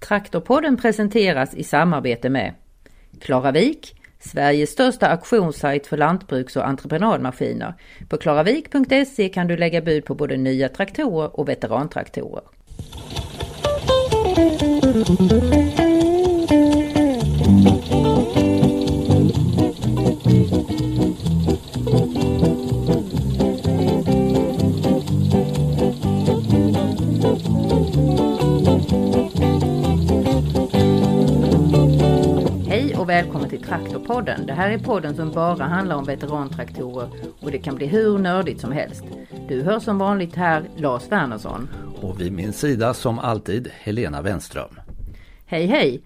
Traktorpodden presenteras i samarbete med Klaravik, Sveriges största auktionssajt för lantbruks och entreprenadmaskiner. På klaravik.se kan du lägga bud på både nya traktorer och veterantraktorer. Mm. Välkommen till Traktorpodden. Det här är podden som bara handlar om veterantraktorer och det kan bli hur nördigt som helst. Du hör som vanligt här Lars Wernersson. Och vid min sida som alltid Helena Wenström. Hej hej!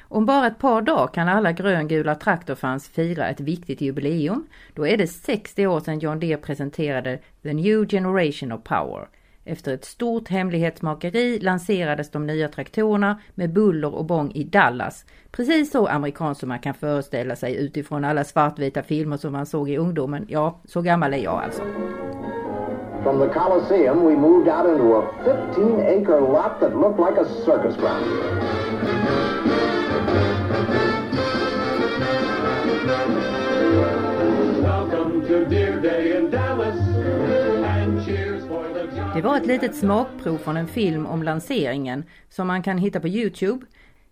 Om bara ett par dagar kan alla gröngula traktorfans fira ett viktigt jubileum. Då är det 60 år sedan John Deere presenterade The New Generation of Power. Efter ett stort hemlighetsmakeri lanserades de nya traktorerna med buller och bång i Dallas. Precis så amerikanskt som man kan föreställa sig utifrån alla svartvita filmer som man såg i ungdomen. Ja, så gammal är jag alltså. From the Coliseum, we moved out into a 15 acre lot that looked like a circus ground. Welcome to Deer Day in Dallas. Det var ett litet smakprov från en film om lanseringen som man kan hitta på Youtube.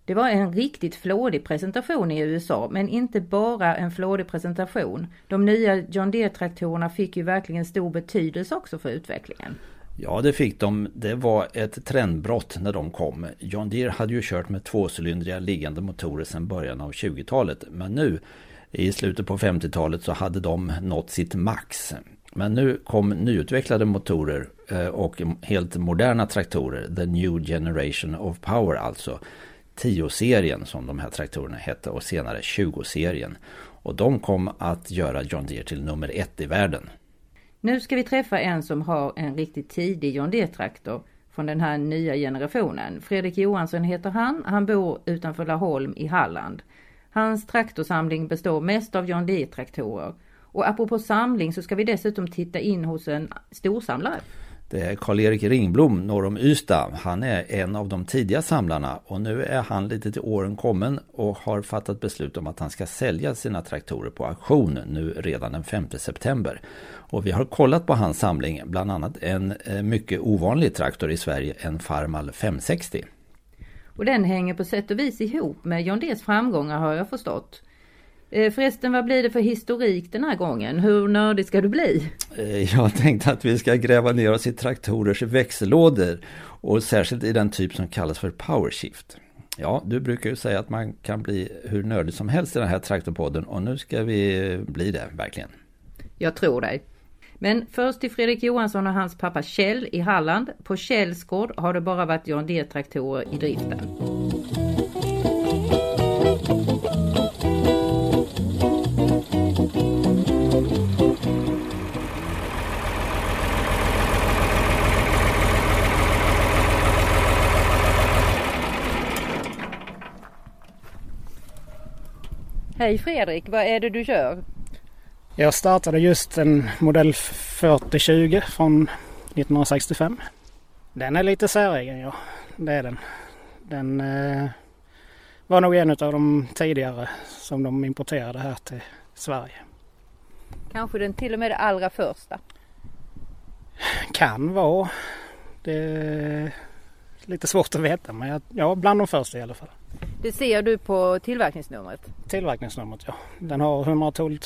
Det var en riktigt flådig presentation i USA, men inte bara en flådig presentation. De nya John Deere-traktorerna fick ju verkligen stor betydelse också för utvecklingen. Ja, det fick de. Det var ett trendbrott när de kom. John Deere hade ju kört med tvåcylindriga liggande motorer sedan början av 20-talet. Men nu i slutet på 50-talet så hade de nått sitt max. Men nu kom nyutvecklade motorer eh, och helt moderna traktorer. The New Generation of Power alltså. 10-serien som de här traktorerna hette och senare 20-serien. Och de kom att göra John Deere till nummer ett i världen. Nu ska vi träffa en som har en riktigt tidig John Deere-traktor från den här nya generationen. Fredrik Johansson heter han. Han bor utanför Laholm i Halland. Hans traktorsamling består mest av John Deere-traktorer. Och apropå samling så ska vi dessutom titta in hos en storsamlare. Det är Karl-Erik Ringblom norr om Ystad. Han är en av de tidiga samlarna och nu är han lite till åren kommen och har fattat beslut om att han ska sälja sina traktorer på auktion nu redan den 5 september. Och vi har kollat på hans samling, bland annat en eh, mycket ovanlig traktor i Sverige, en Farmal 560. Och den hänger på sätt och vis ihop med John Deers framgångar har jag förstått. Eh, Förresten, vad blir det för historik den här gången? Hur nördig ska du bli? Eh, Jag tänkte att vi ska gräva ner oss i traktorers växellådor och särskilt i den typ som kallas för powershift. Ja, du brukar ju säga att man kan bli hur nördig som helst i den här traktorpodden och nu ska vi bli det verkligen. Jag tror dig. Men först till Fredrik Johansson och hans pappa Kjell i Halland. På Kjells gård har det bara varit John Deere-traktorer i driften. Hej Fredrik, vad är det du kör? Jag startade just en modell 4020 från 1965. Den är lite säregen ja, det är den. Den eh, var nog en av de tidigare som de importerade här till Sverige. Kanske den till och med det allra första. Kan vara. Det lite svårt att veta men jag, ja, bland de första i alla fall. Det ser du på tillverkningsnumret. Tillverkningsnumret ja. Den har 112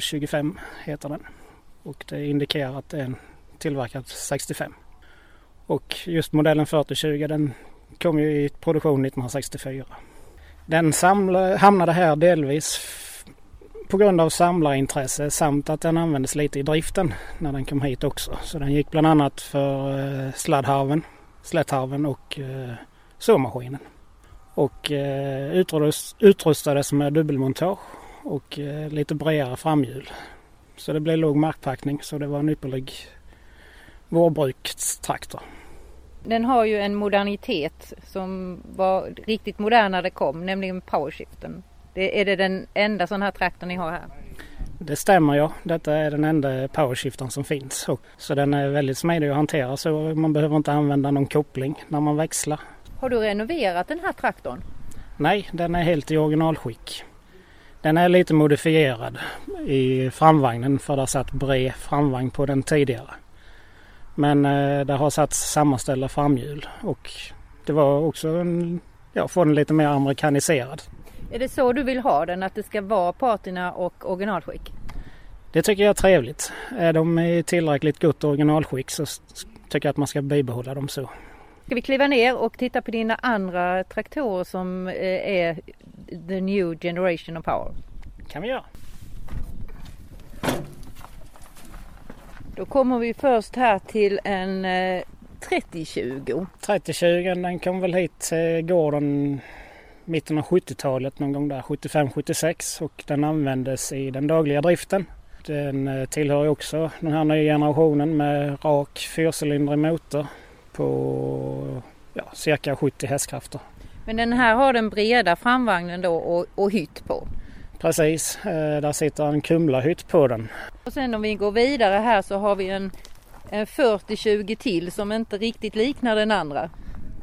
025 heter den. Och det indikerar att det är en tillverkad 65. Och just modellen 4020 den kom ju i produktion 1964. Den samla, hamnade här delvis på grund av samlarintresse samt att den användes lite i driften när den kom hit också. Så den gick bland annat för eh, sladdharven, slätharven och eh, såmaskinen. Och eh, utrust, utrustades med dubbelmontage och eh, lite bredare framhjul. Så det blev låg markpackning så det var en ypperlig vårbrukstraktor. Den har ju en modernitet som var riktigt modern när det kom, nämligen powershiften. Det, är det den enda sån här traktorn ni har här? Det stämmer ja. Detta är den enda powershiftern som finns. Så den är väldigt smidig att hantera så man behöver inte använda någon koppling när man växlar. Har du renoverat den här traktorn? Nej, den är helt i originalskick. Den är lite modifierad i framvagnen för det satt bred framvagn på den tidigare. Men eh, det har satt sammanställda framhjul och det var också en, ja, få den lite mer amerikaniserad. Är det så du vill ha den, att det ska vara patina och originalskick? Det tycker jag är trevligt. Är de i tillräckligt gott originalskick så tycker jag att man ska bibehålla dem så. Ska vi kliva ner och titta på dina andra traktorer som eh, är the new generation of power? kan vi göra. Då kommer vi först här till en eh, 3020. 3020 den kom väl hit till gården mitten av 70-talet någon gång där 75-76 och den användes i den dagliga driften. Den eh, tillhör också den här nya generationen med rak fyrcylindrig motor på ja, cirka 70 hästkrafter. Men den här har den breda framvagnen då och, och hytt på. Precis, eh, där sitter en Kumla-hytt på den. Och sen om vi går vidare här så har vi en, en 4020 till som inte riktigt liknar den andra.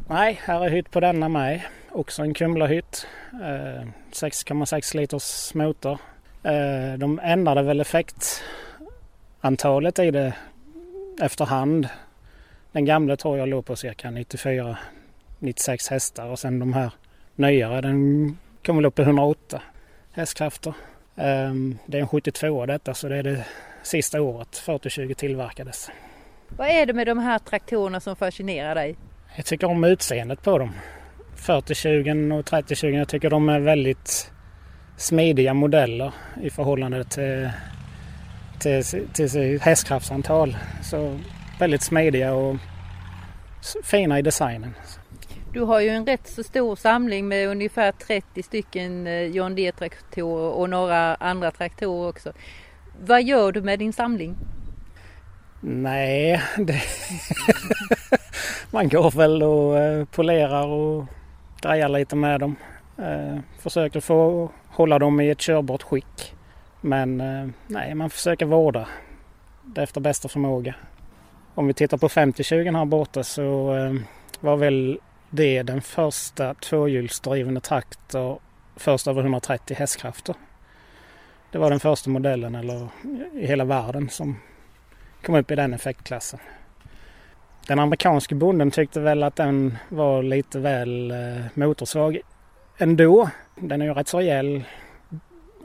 Nej, här är hytt på denna med. Också en Kumla-hytt. Eh, 6,6 liters motor. Eh, de ändrade väl effektantalet i det efterhand. Den gamla tror jag låg på cirka 94-96 hästar och sen de här nyare den kom väl upp i 108 hästkrafter. Eh, det är en 72 detta så det är det sista året 4020 tillverkades. Vad är det med de här traktorerna som fascinerar dig? Jag tycker om utseendet på dem. 4020 och 3020 jag tycker de är väldigt smidiga modeller i förhållande till, till, till, hästkraftsantal. Så väldigt smidiga och fina i designen. Du har ju en rätt så stor samling med ungefär 30 stycken eh, John Deere-traktorer och några andra traktorer också. Vad gör du med din samling? Nej, det... man går väl och eh, polerar och drejar lite med dem. Eh, försöker få hålla dem i ett körbart skick. Men eh, nej, man försöker vårda det efter bästa förmåga. Om vi tittar på 50-20 här borta så eh, var väl det den första tvåhjulsdrivna traktor först över 130 hästkrafter. Det var den första modellen eller i hela världen som kom upp i den effektklassen. Den amerikanske bonden tyckte väl att den var lite väl eh, motorsvag ändå. Den är ju rätt så rejäl,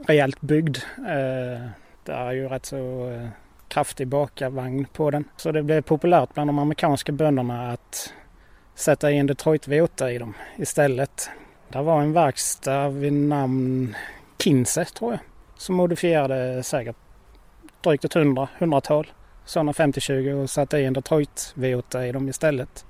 rejält byggd. Eh, det är ju rätt så eh, kraftig bakarvagn på den. Så det blev populärt bland de amerikanska bönderna att sätta in Detroit V8 i dem istället. Det var en verkstad vid namn Kinse tror jag som modifierade säkert drygt ett hundra, hundratal sådana 50-20 och satte i en Detroit V8 i dem istället.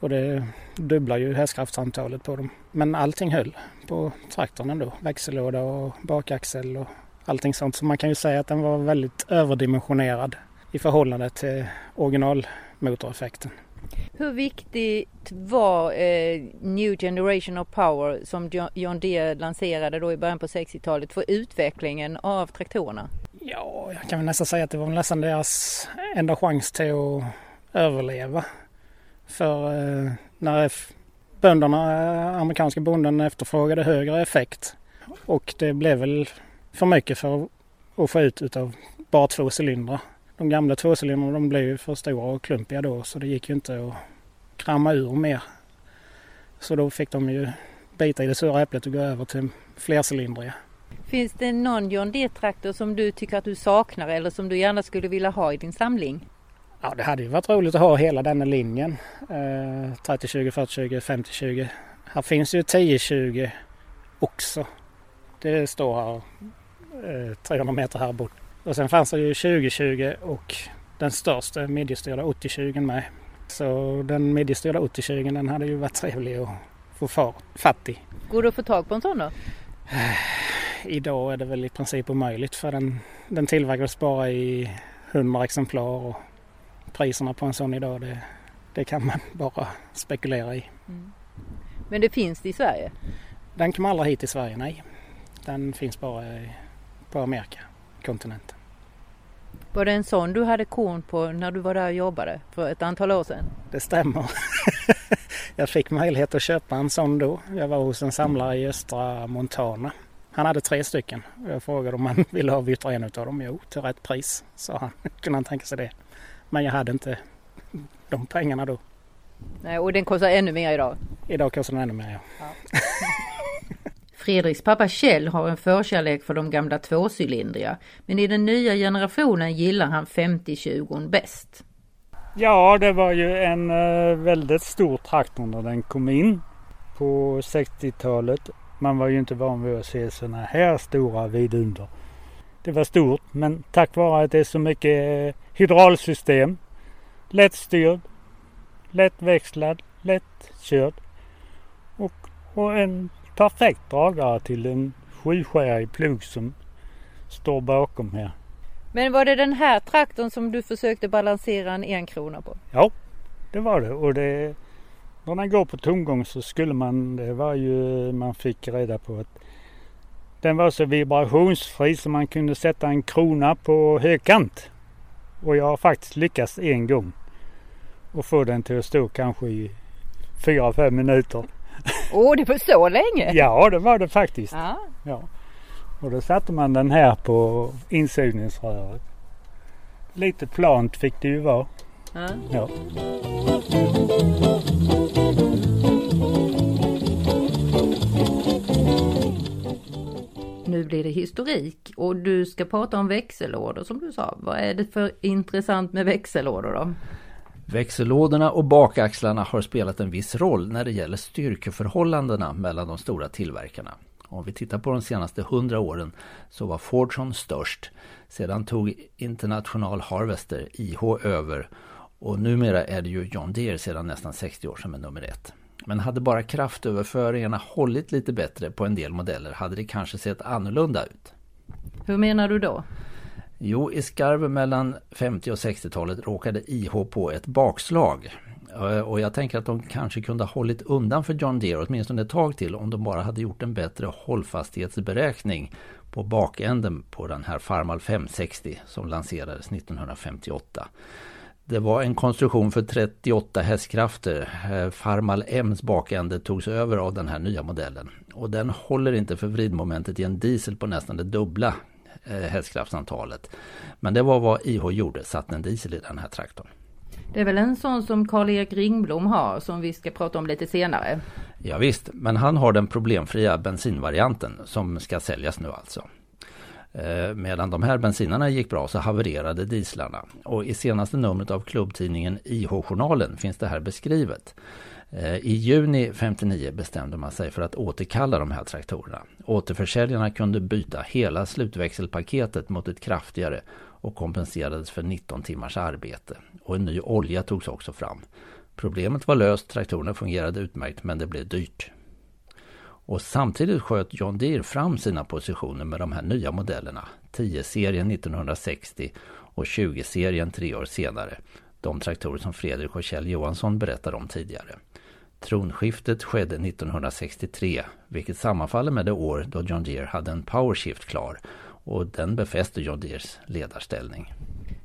Och det dubblar ju hästkraftsantalet på dem. Men allting höll på traktorn ändå. Växellåda och bakaxel och allting sånt. Så man kan ju säga att den var väldigt överdimensionerad i förhållande till originalmotoreffekten. Hur viktigt var eh, New Generation of Power som John Deere lanserade då i början på 60-talet för utvecklingen av traktorerna? Ja, jag kan väl nästan säga att det var nästan deras enda chans till att överleva. För eh, när bönderna, eh, amerikanska bonden efterfrågade högre effekt och det blev väl för mycket för att få ut utav bara två cylindrar. De gamla tvåcylindrarna de blev ju för stora och klumpiga då så det gick ju inte att kramma ur mer. Så då fick de ju bita i det sura äpplet och gå över till flercylindriga. Finns det någon John Deere-traktor som du tycker att du saknar eller som du gärna skulle vilja ha i din samling? Ja, det hade ju varit roligt att ha hela denna linjen. Eh, 30-20, 40-20, 50-20. Här finns ju 10-20 också. Det står här eh, 300 meter här bort. Och sen fanns det ju 20-20 och den största midjestyrda 80-20 med. Så den midjestyrda 80-20 den hade ju varit trevlig att få fatt i. Går det att få tag på en sån då? Idag är det väl i princip omöjligt för den, den tillverkas bara i 100 exemplar och priserna på en sån idag det, det kan man bara spekulera i. Men det finns det i Sverige? Den kom aldrig hit i Sverige, nej. Den finns bara på Amerika, kontinenten. Var det en sån du hade korn på när du var där och jobbade för ett antal år sedan? Det stämmer. jag fick möjlighet att köpa en sån då. Jag var hos en samlare i östra Montana. Han hade tre stycken. Jag frågade om han ville avyttra en av dem. Jo, till rätt pris, sa han. Kunde han tänka sig det. Men jag hade inte de pengarna då. Nej, och den kostar ännu mer idag. Idag kostar den ännu mer. Ja. Fredriks pappa Kjell har en förkärlek för de gamla tvåcylindriga. Men i den nya generationen gillar han 50-20 bäst. Ja, det var ju en uh, väldigt stor traktor när den kom in på 60-talet. Man var ju inte van vid att se sådana här stora vidunder. Det var stort, men tack vare att det är så mycket uh, hydraulsystem, lättstyrd, lättväxlad, lättkörd och, och en perfekt dragare till en sjuskärig plog som står bakom här. Men var det den här traktorn som du försökte balansera en enkrona på? Ja, det var det. Och det, när den går på tomgång så skulle man, det var ju, man fick reda på att den var så vibrationsfri så man kunde sätta en krona på högkant. Och jag har faktiskt lyckats en gång. Och få den till att stå kanske i fyra, fem minuter. Åh, oh, det var så länge? Ja, det var det faktiskt. Ja. ja. Och då satte man den här på insugningsröret. Lite plant fick det ju vara. Ja. ja. Nu blir det historik och du ska prata om växellådor som du sa. Vad är det för intressant med växellådor då? Växellådorna och bakaxlarna har spelat en viss roll när det gäller styrkeförhållandena mellan de stora tillverkarna. Om vi tittar på de senaste hundra åren så var Fordson störst. Sedan tog International Harvester, IH, över och numera är det ju John Deere sedan nästan 60 år som är nummer ett. Men hade bara kraftöverföringarna hållit lite bättre på en del modeller hade det kanske sett annorlunda ut. Hur menar du då? Jo, i skarven mellan 50 och 60-talet råkade IH på ett bakslag. Eh, och jag tänker att de kanske kunde ha hållit undan för John Deere åtminstone ett tag till om de bara hade gjort en bättre hållfasthetsberäkning på bakänden på den här Farmal 560 som lanserades 1958. Det var en konstruktion för 38 hästkrafter. Eh, Farmal M's bakände togs över av den här nya modellen. Och den håller inte för vridmomentet i en diesel på nästan det dubbla eh, hästkraftsantalet. Men det var vad IH gjorde, satte en diesel i den här traktorn. Det är väl en sån som Karl-Erik Ringblom har som vi ska prata om lite senare. Ja, visst, men han har den problemfria bensinvarianten som ska säljas nu alltså. Eh, medan de här bensinarna gick bra så havererade dieslarna. Och i senaste numret av klubbtidningen IH-journalen finns det här beskrivet. Eh, I juni 59 bestämde man sig för att återkalla de här traktorerna. Återförsäljarna kunde byta hela slutväxelpaketet mot ett kraftigare och kompenserades för 19 timmars arbete. Och en ny olja togs också fram. Problemet var löst, traktorerna fungerade utmärkt men det blev dyrt. Och samtidigt sköt John Deere fram sina positioner med de här nya modellerna. 10-serien 1960 och 20-serien tre år senare. De traktorer som Fredrik och Kjell Johansson berättade om tidigare. Tronskiftet skedde 1963, vilket sammanfaller med det år då John Deere hade en powershift klar och den befäste John Deeres ledarställning.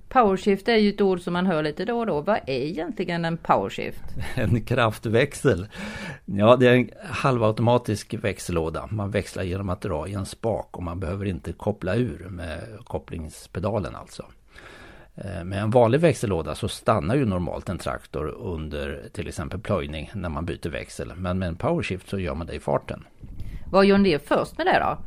Powershift är ju ett ord som man hör lite då och då. Vad är egentligen en powershift? En kraftväxel. Ja, det är en halvautomatisk växellåda. Man växlar genom att dra i en spak och man behöver inte koppla ur med kopplingspedalen alltså. Eh, med en vanlig växellåda så stannar ju normalt en traktor under till exempel plöjning när man byter växel. Men med en powershift så gör man det i farten. Var John Deere först med det då?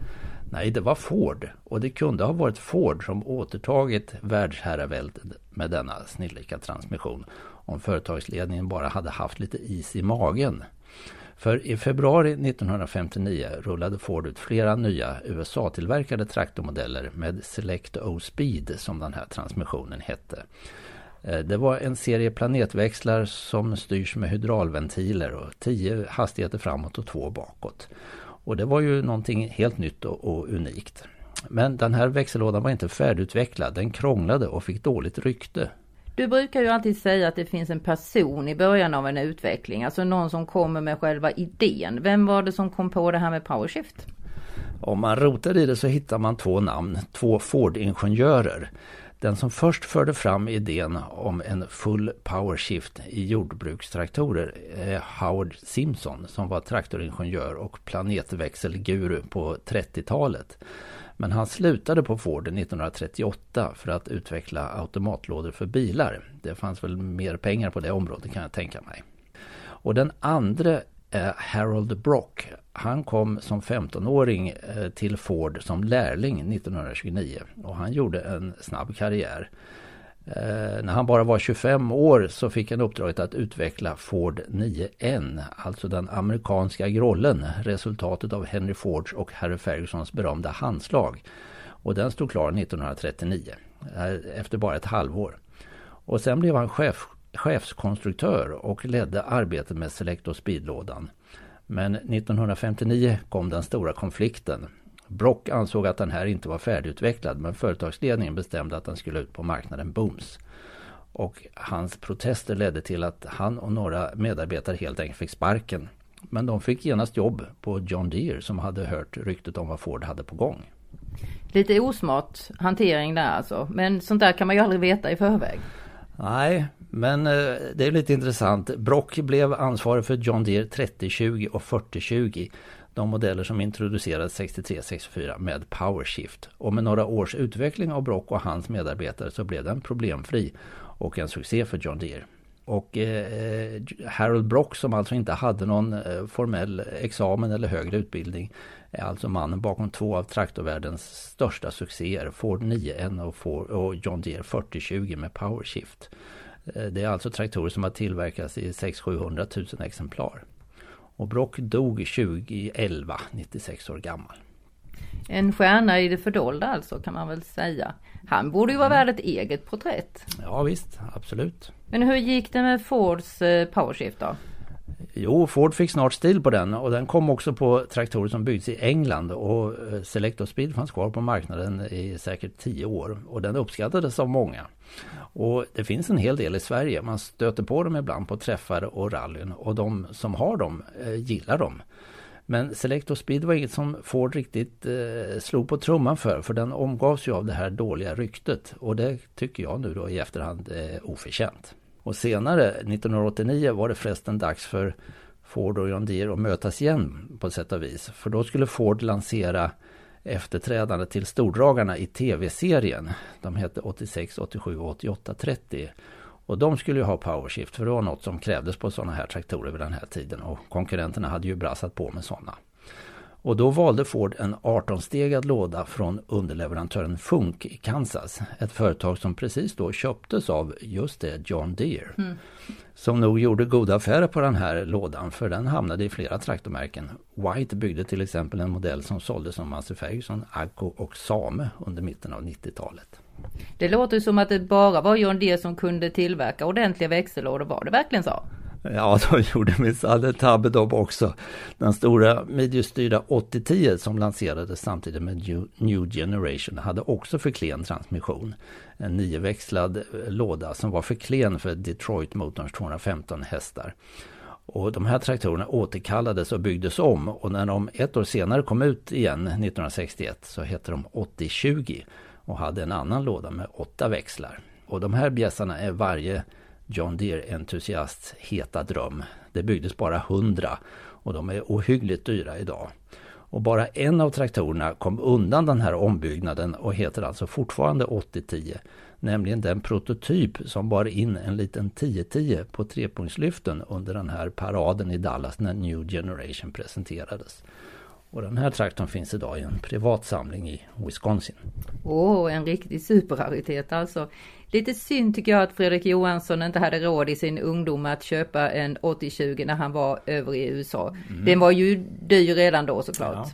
Nej, det var Ford. Och det kunde ha varit Ford som återtagit världsherraväldet med denna snillrika transmission. Om företagsledningen bara hade haft lite is i magen. För i februari 1959 rullade Ford ut flera nya USA-tillverkade traktormodeller med Select O-Speed som den här transmissionen hette. Eh, det var en serie planetväxlar som styrs med hydraulventiler och tio hastigheter framåt och två bakåt. Och det var ju någonting helt nytt och, och unikt. Men den här växellådan var inte färdigutvecklad. Den krånglade och fick dåligt rykte. Du brukar ju alltid säga att det finns en person i början av en utveckling, alltså någon som kommer med själva idén. Vem var det som kom på det här med PowerShift? Om man rotar i det så hittar man två namn, två Ford-ingenjörer. Den som först förde fram idén om en full power shift i jordbrukstraktorer är Howard Simpson som var traktoringenjör och planetväxelguru på 30-talet. Men han slutade på Ford 1938 för att utveckla automatlådor för bilar. Det fanns väl mer pengar på det området kan jag tänka mig. Och den andra Eh, Harold Brock. Han kom som 15-åring eh, till Ford som lärling 1929 och han gjorde en snabb karriär. Eh, när han bara var 25 år så fick han uppdraget att utveckla Ford 9N, alltså den amerikanska grollen, resultatet av Henry Fords och Harry Fergusons berömda handslag. Och den stod klar 1939, efter bara ett halvår. Och sen blev han chef, chefskonstruktör och ledde arbetet med Selector Speedlådan. Men 1959 kom den stora konflikten Brock ansåg att den här inte var färdigutvecklad men företagsledningen bestämde att den skulle ut på marknaden booms. Och hans protester ledde till att han och några medarbetare helt enkelt fick sparken. Men de fick genast jobb på John Deere som hade hört ryktet om vad Ford hade på gång. Lite osmart hantering där alltså. Men sånt där kan man ju aldrig veta i förväg. Nej, men eh, det är lite intressant. Brock blev ansvarig för John Deere 3020 och 4020 de modeller som introducerades 63-64 med PowerShift. Och med några års utveckling av Brock och hans medarbetare så blev den problemfri och en succé för John Deere. Och eh, eh Harold Brock som alltså inte hade någon eh, formell examen eller högre utbildning är alltså mannen bakom två av traktorvärldens största succéer. Ford 9N och, Ford, och John Deere 4020 med PowerShift. Eh, det är alltså traktorer som har tillverkats i 600-700 000 exemplar. Och Brock dog 2011, 96 år gammal. En stjärna i det fördolda alltså kan man väl säga. Han borde ju vara värd ett eget porträtt. Ja visst, absolut. Men hur gick det med Fords eh, Powershift då? Jo, Ford fick snart stil på den och den kom också på traktorer som byggts i England och eh, Selector Speed fanns kvar på marknaden i säkert tio år och den uppskattades av många. Och det finns en hel del i Sverige. Man stöter på dem ibland på träffar och rallyn och de som har dem eh, gillar dem. Men Selector Speed var inget som Ford riktigt eh, slog på trumman för för den omgavs ju av det här dåliga ryktet och det tycker jag nu då i efterhand är oförtjänt. Och senare, 1989, var det förresten dags för Ford och John Deere att mötas igen på sätt och vis. För då skulle Ford lansera efterträdande till stordragarna i tv-serien. De hette 86, 87 och 88 30. Och de skulle ju ha powershift för det var något som krävdes på sådana här traktorer vid den här tiden och konkurrenterna hade ju brassat på med sådana. Och då valde Ford en 18-stegad låda från underleverantören Funk i Kansas. Ett företag som precis då köptes av just det John Deere. Mm. Som nog gjorde goda affärer på den här lådan för den hamnade i flera traktormärken. White byggde till exempel en modell som såldes som Massey Ferguson, Agco och Same under mitten av 90-talet. Det låter som att det bara var John Deere som kunde tillverka ordentliga växellådor. Var det verkligen så? Ja, de gjorde minsann en tabbe de också. Den stora midjestyrda 8010 som lanserades samtidigt med New Generation hade också för klen transmission. En nioväxlad eh, låda som var för klen för Detroit-motorns 215 hästar. Och de här traktorerna återkallades och byggdes om och när de ett år senare kom ut igen 1961 så hette de 8020 och hade en annan låda med åtta växlar. Och de här bjässarna är varje John Deere-entusiasts heta dröm. Det byggdes bara 100 och de är ohyggligt dyra idag. Och bara en av traktorerna kom undan den här ombyggnaden och heter alltså fortfarande 8010. Nämligen den prototyp som bar in en liten 1010 på trepunktslyften under den här paraden i Dallas när New Generation presenterades. Och den här traktorn finns idag i en privat samling i Wisconsin. Åh, oh, en riktig superraritet alltså. Lite synd tycker jag att Fredrik Johansson inte hade råd i sin ungdom att köpa en 8020 när han var över i USA. Mm. Den var ju dyr redan då såklart.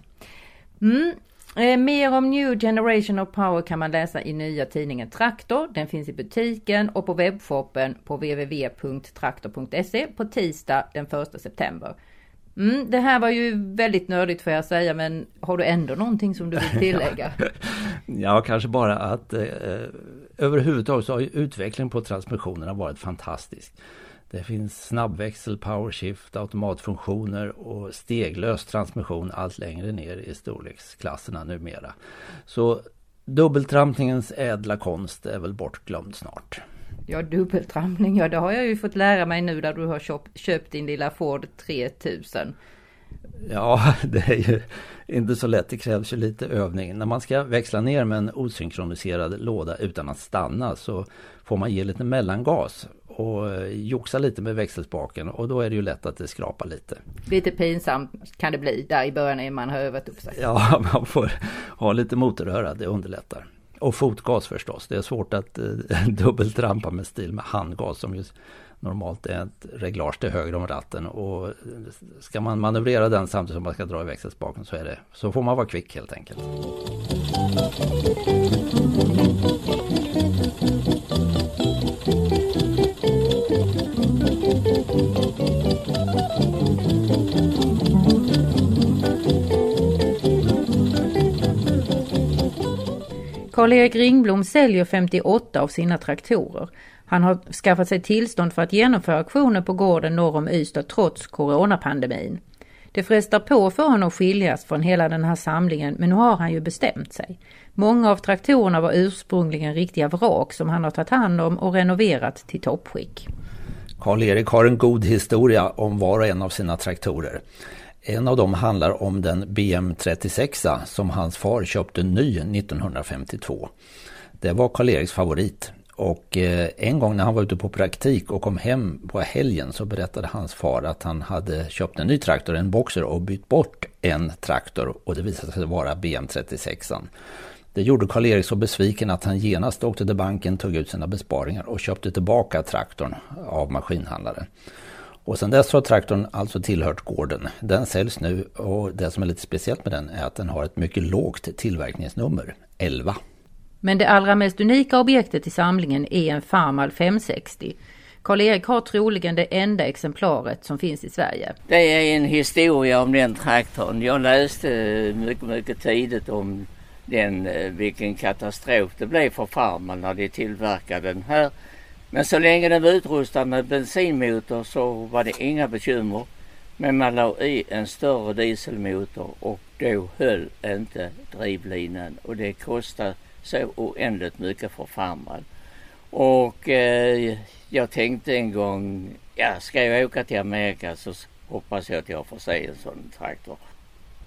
Ja. Mm. Eh, mer om New Generation of Power kan man läsa i nya tidningen Traktor. Den finns i butiken och på webbshoppen på www.traktor.se på tisdag den 1 september. Mm, det här var ju väldigt nördigt får jag säga men har du ändå någonting som du vill tillägga? ja, kanske bara att eh, överhuvudtaget så har ju utvecklingen på transmissionerna varit fantastisk. Det finns snabbväxel, powershift, automatfunktioner och steglös transmission allt längre ner i storleksklasserna numera. Så Dubbeltrampningens ädla konst är väl bortglömd snart. Ja, dubbeltrampning, ja det har jag ju fått lära mig nu där du har köpt, köpt din lilla Ford 3000. Ja, det är ju inte så lätt. Det krävs ju lite övning. När man ska växla ner med en osynkroniserad låda utan att stanna så får man ge lite mellangas och eh, joxa lite med växelspaken och då är det ju lätt att det skrapar lite. Lite pinsamt kan det bli där i början när man har övat upp sig. Ja, man får ha lite motorröra, det underlättar. Och fotgas förstås. Det är svårt att eh, dubbeltrampa med stil med handgas som ju normalt är ett reglage till höger om ratten. Och eh, ska man manövrera den samtidigt som man ska dra i växelspaken så, är det, så får man vara kvick helt enkelt. Karl-Erik Ringblom säljer 58 av sina traktorer. Han har skaffat sig tillstånd för att genomföra aktioner på gården norr om Ystad trots coronapandemin. Det frestar på för honom att skiljas från hela den här samlingen men nu har han ju bestämt sig. Många av traktorerna var ursprungligen riktiga vrak som han har tagit hand om och renoverat till toppskick. Karl-Erik har en god historia om var och en av sina traktorer. En av dem handlar om den BM36 som hans far köpte ny 1952. Det var Karl-Eriks favorit. Och eh, en gång när han var ute på praktik och kom hem på helgen så berättade hans far att han hade köpt en ny traktor, en Boxer och bytt bort en traktor och det visade sig vara BM36. Det gjorde Karl-Erik så besviken att han genast åkte till banken, tog ut sina besparingar och köpte tillbaka traktorn av maskinhandlaren. Och sen dess har traktorn alltså tillhört gården. Den säljs nu och det som är lite speciellt med den är att den har ett mycket lågt tillverkningsnummer, 11. Men det allra mest unika objektet i samlingen är en Farmal 560. Karl-Erik har troligen det enda exemplaret som finns i Sverige. Det är en historia om den traktorn. Jag läste mycket, mycket tidigt om den, eh, vilken katastrof det blev för Farmal när de tillverkade den här. Men så länge den var utrustad med bensinmotor så var det inga bekymmer. Men man la i en större dieselmotor och då höll inte drivlinan och det kostade så oändligt mycket för farmaren. Och eh, jag tänkte en gång, ja ska jag åka till Amerika så hoppas jag att jag får se en sån traktor.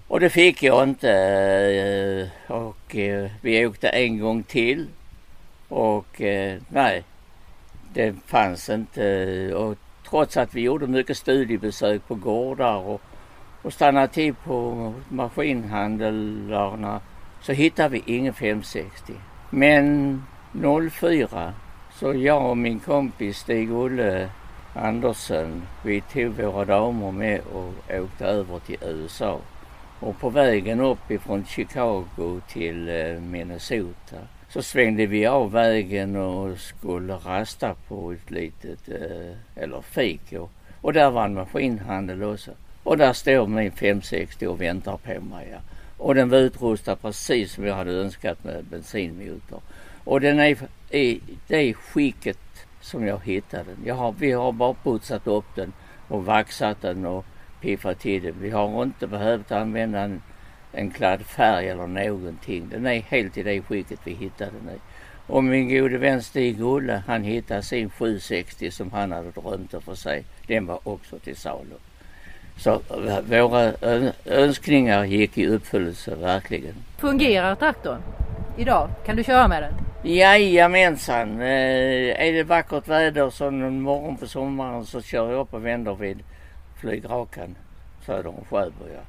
Och det fick jag inte eh, och eh, vi åkte en gång till och eh, nej, det fanns inte och trots att vi gjorde mycket studiebesök på gårdar och, och stannade till på maskinhandlarna så hittade vi ingen 560. Men 04 så jag och min kompis Stig-Olle Andersson, vi tog våra damer med och åkte över till USA. Och på vägen upp ifrån Chicago till eh, Minnesota så svängde vi av vägen och skulle rasta på ett litet, eh, eller fik. Och, och där var en maskinhandel också. Och där står min 560 och väntar på mig. Ja. Och den var utrustad precis som jag hade önskat med bensinmotor. Och den är i det skicket som jag hittade den. Jag har, vi har bara putsat upp den och vaxat den och piffat till den. Vi har inte behövt använda den en kladd färg eller någonting. Den är helt i det skicket vi hittade den i. Och min gode vän Stig-Olle han hittade sin 760 som han hade drömt att få se. Den var också till salu. Så våra önskningar gick i uppfyllelse verkligen. Fungerar traktorn idag? Kan du köra med den? Jajamensan. Eh, är det vackert väder så en morgon på sommaren så kör jag upp och vänder vid flygrakan söder om Sjöbo. Ja.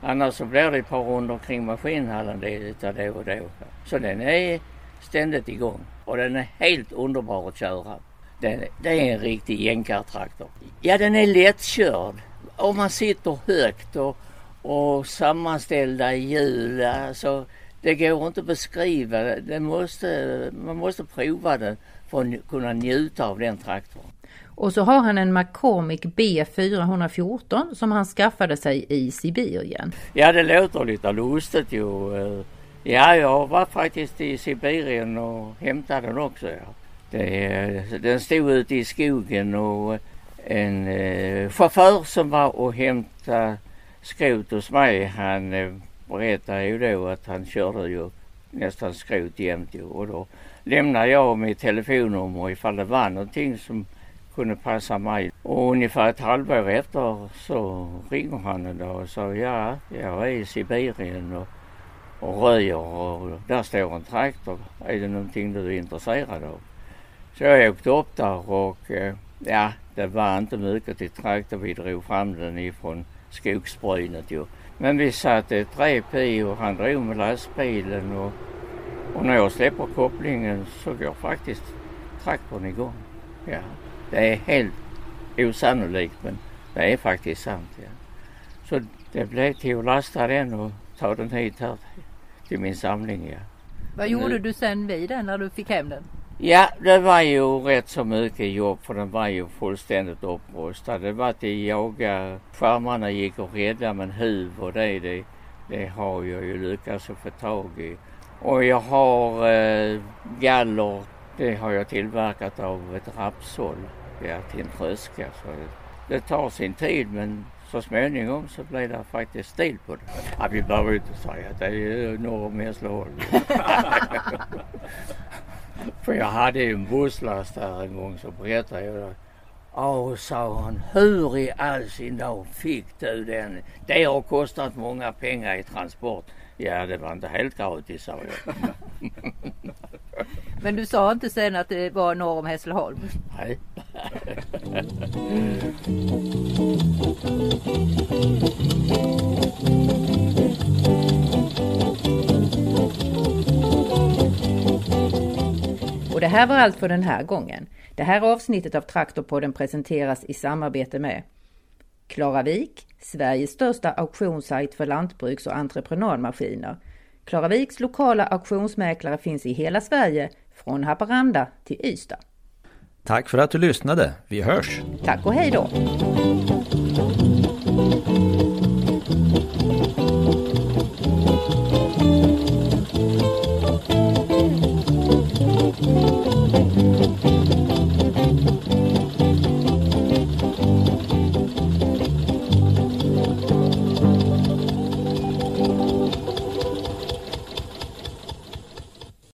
Annars så blir det ett par runder kring maskinhallen lite då och då. Så den är ständigt igång och den är helt underbar att köra. Den, det är en riktig jänkartraktor. Ja, den är lättkörd om man sitter högt och, och sammanställda hjul, alltså det går inte att beskriva. Det måste, man måste prova den för att kunna njuta av den traktorn. Och så har han en McCormick B414 som han skaffade sig i Sibirien. Ja, det låter lite lustigt ju. Eh. Ja, jag var faktiskt i Sibirien och hämtade den också. Ja. Det, den stod ute i skogen och en eh, chaufför som var och hämtade skrot hos mig. Han eh, berättade ju då att han körde ju nästan skrot jämt ju. Och då lämnade jag mitt telefonnummer ifall det var någonting som kunde passa mig. Och ungefär ett halvår efter så ringer han en dag och sa ja, jag är i Sibirien och, och röjer och där står en traktor. Är det någonting du är intresserad av? Så jag åkte upp där och eh, ja, det var inte mycket till traktor. Vi drog fram den ifrån skogsbrynet ju. Men vi satte ett rep i och han drog med lastbilen och, och när jag släpper kopplingen så går faktiskt traktorn igång. Ja, det är helt osannolikt men det är faktiskt sant. Ja. Så det blev till att lasta den och ta den hit här till min samling. Ja. Vad gjorde du sen vid den när du fick hem den? Ja, det var ju rätt så mycket jobb för den var ju fullständigt upprustad. Det var att jaga, skärmarna gick att rädda men huv och det, det, det har jag ju lyckats att få tag i. Och jag har eh, galler, det har jag tillverkat av ett rapsåll ja, till en tröska. Så det tar sin tid men så småningom så blev det faktiskt stil på det. Ja, vi behöver inte säga att det är norr om Hässleholm. För jag hade ju en busslast där en gång så berättade jag det. Ja, sa han, hur i all sin dag fick du den? Det har kostat många pengar i transport. Ja, det var inte helt gratis, sa jag. Men du sa inte sen att det var norr om Hässleholm? Nej. Och det här var allt för den här gången. Det här avsnittet av Traktorpodden presenteras i samarbete med Klaravik, Sveriges största auktionssajt för lantbruks och entreprenadmaskiner. Klaraviks lokala auktionsmäklare finns i hela Sverige, från Haparanda till Ystad. Tack för att du lyssnade. Vi hörs! Tack och hej då!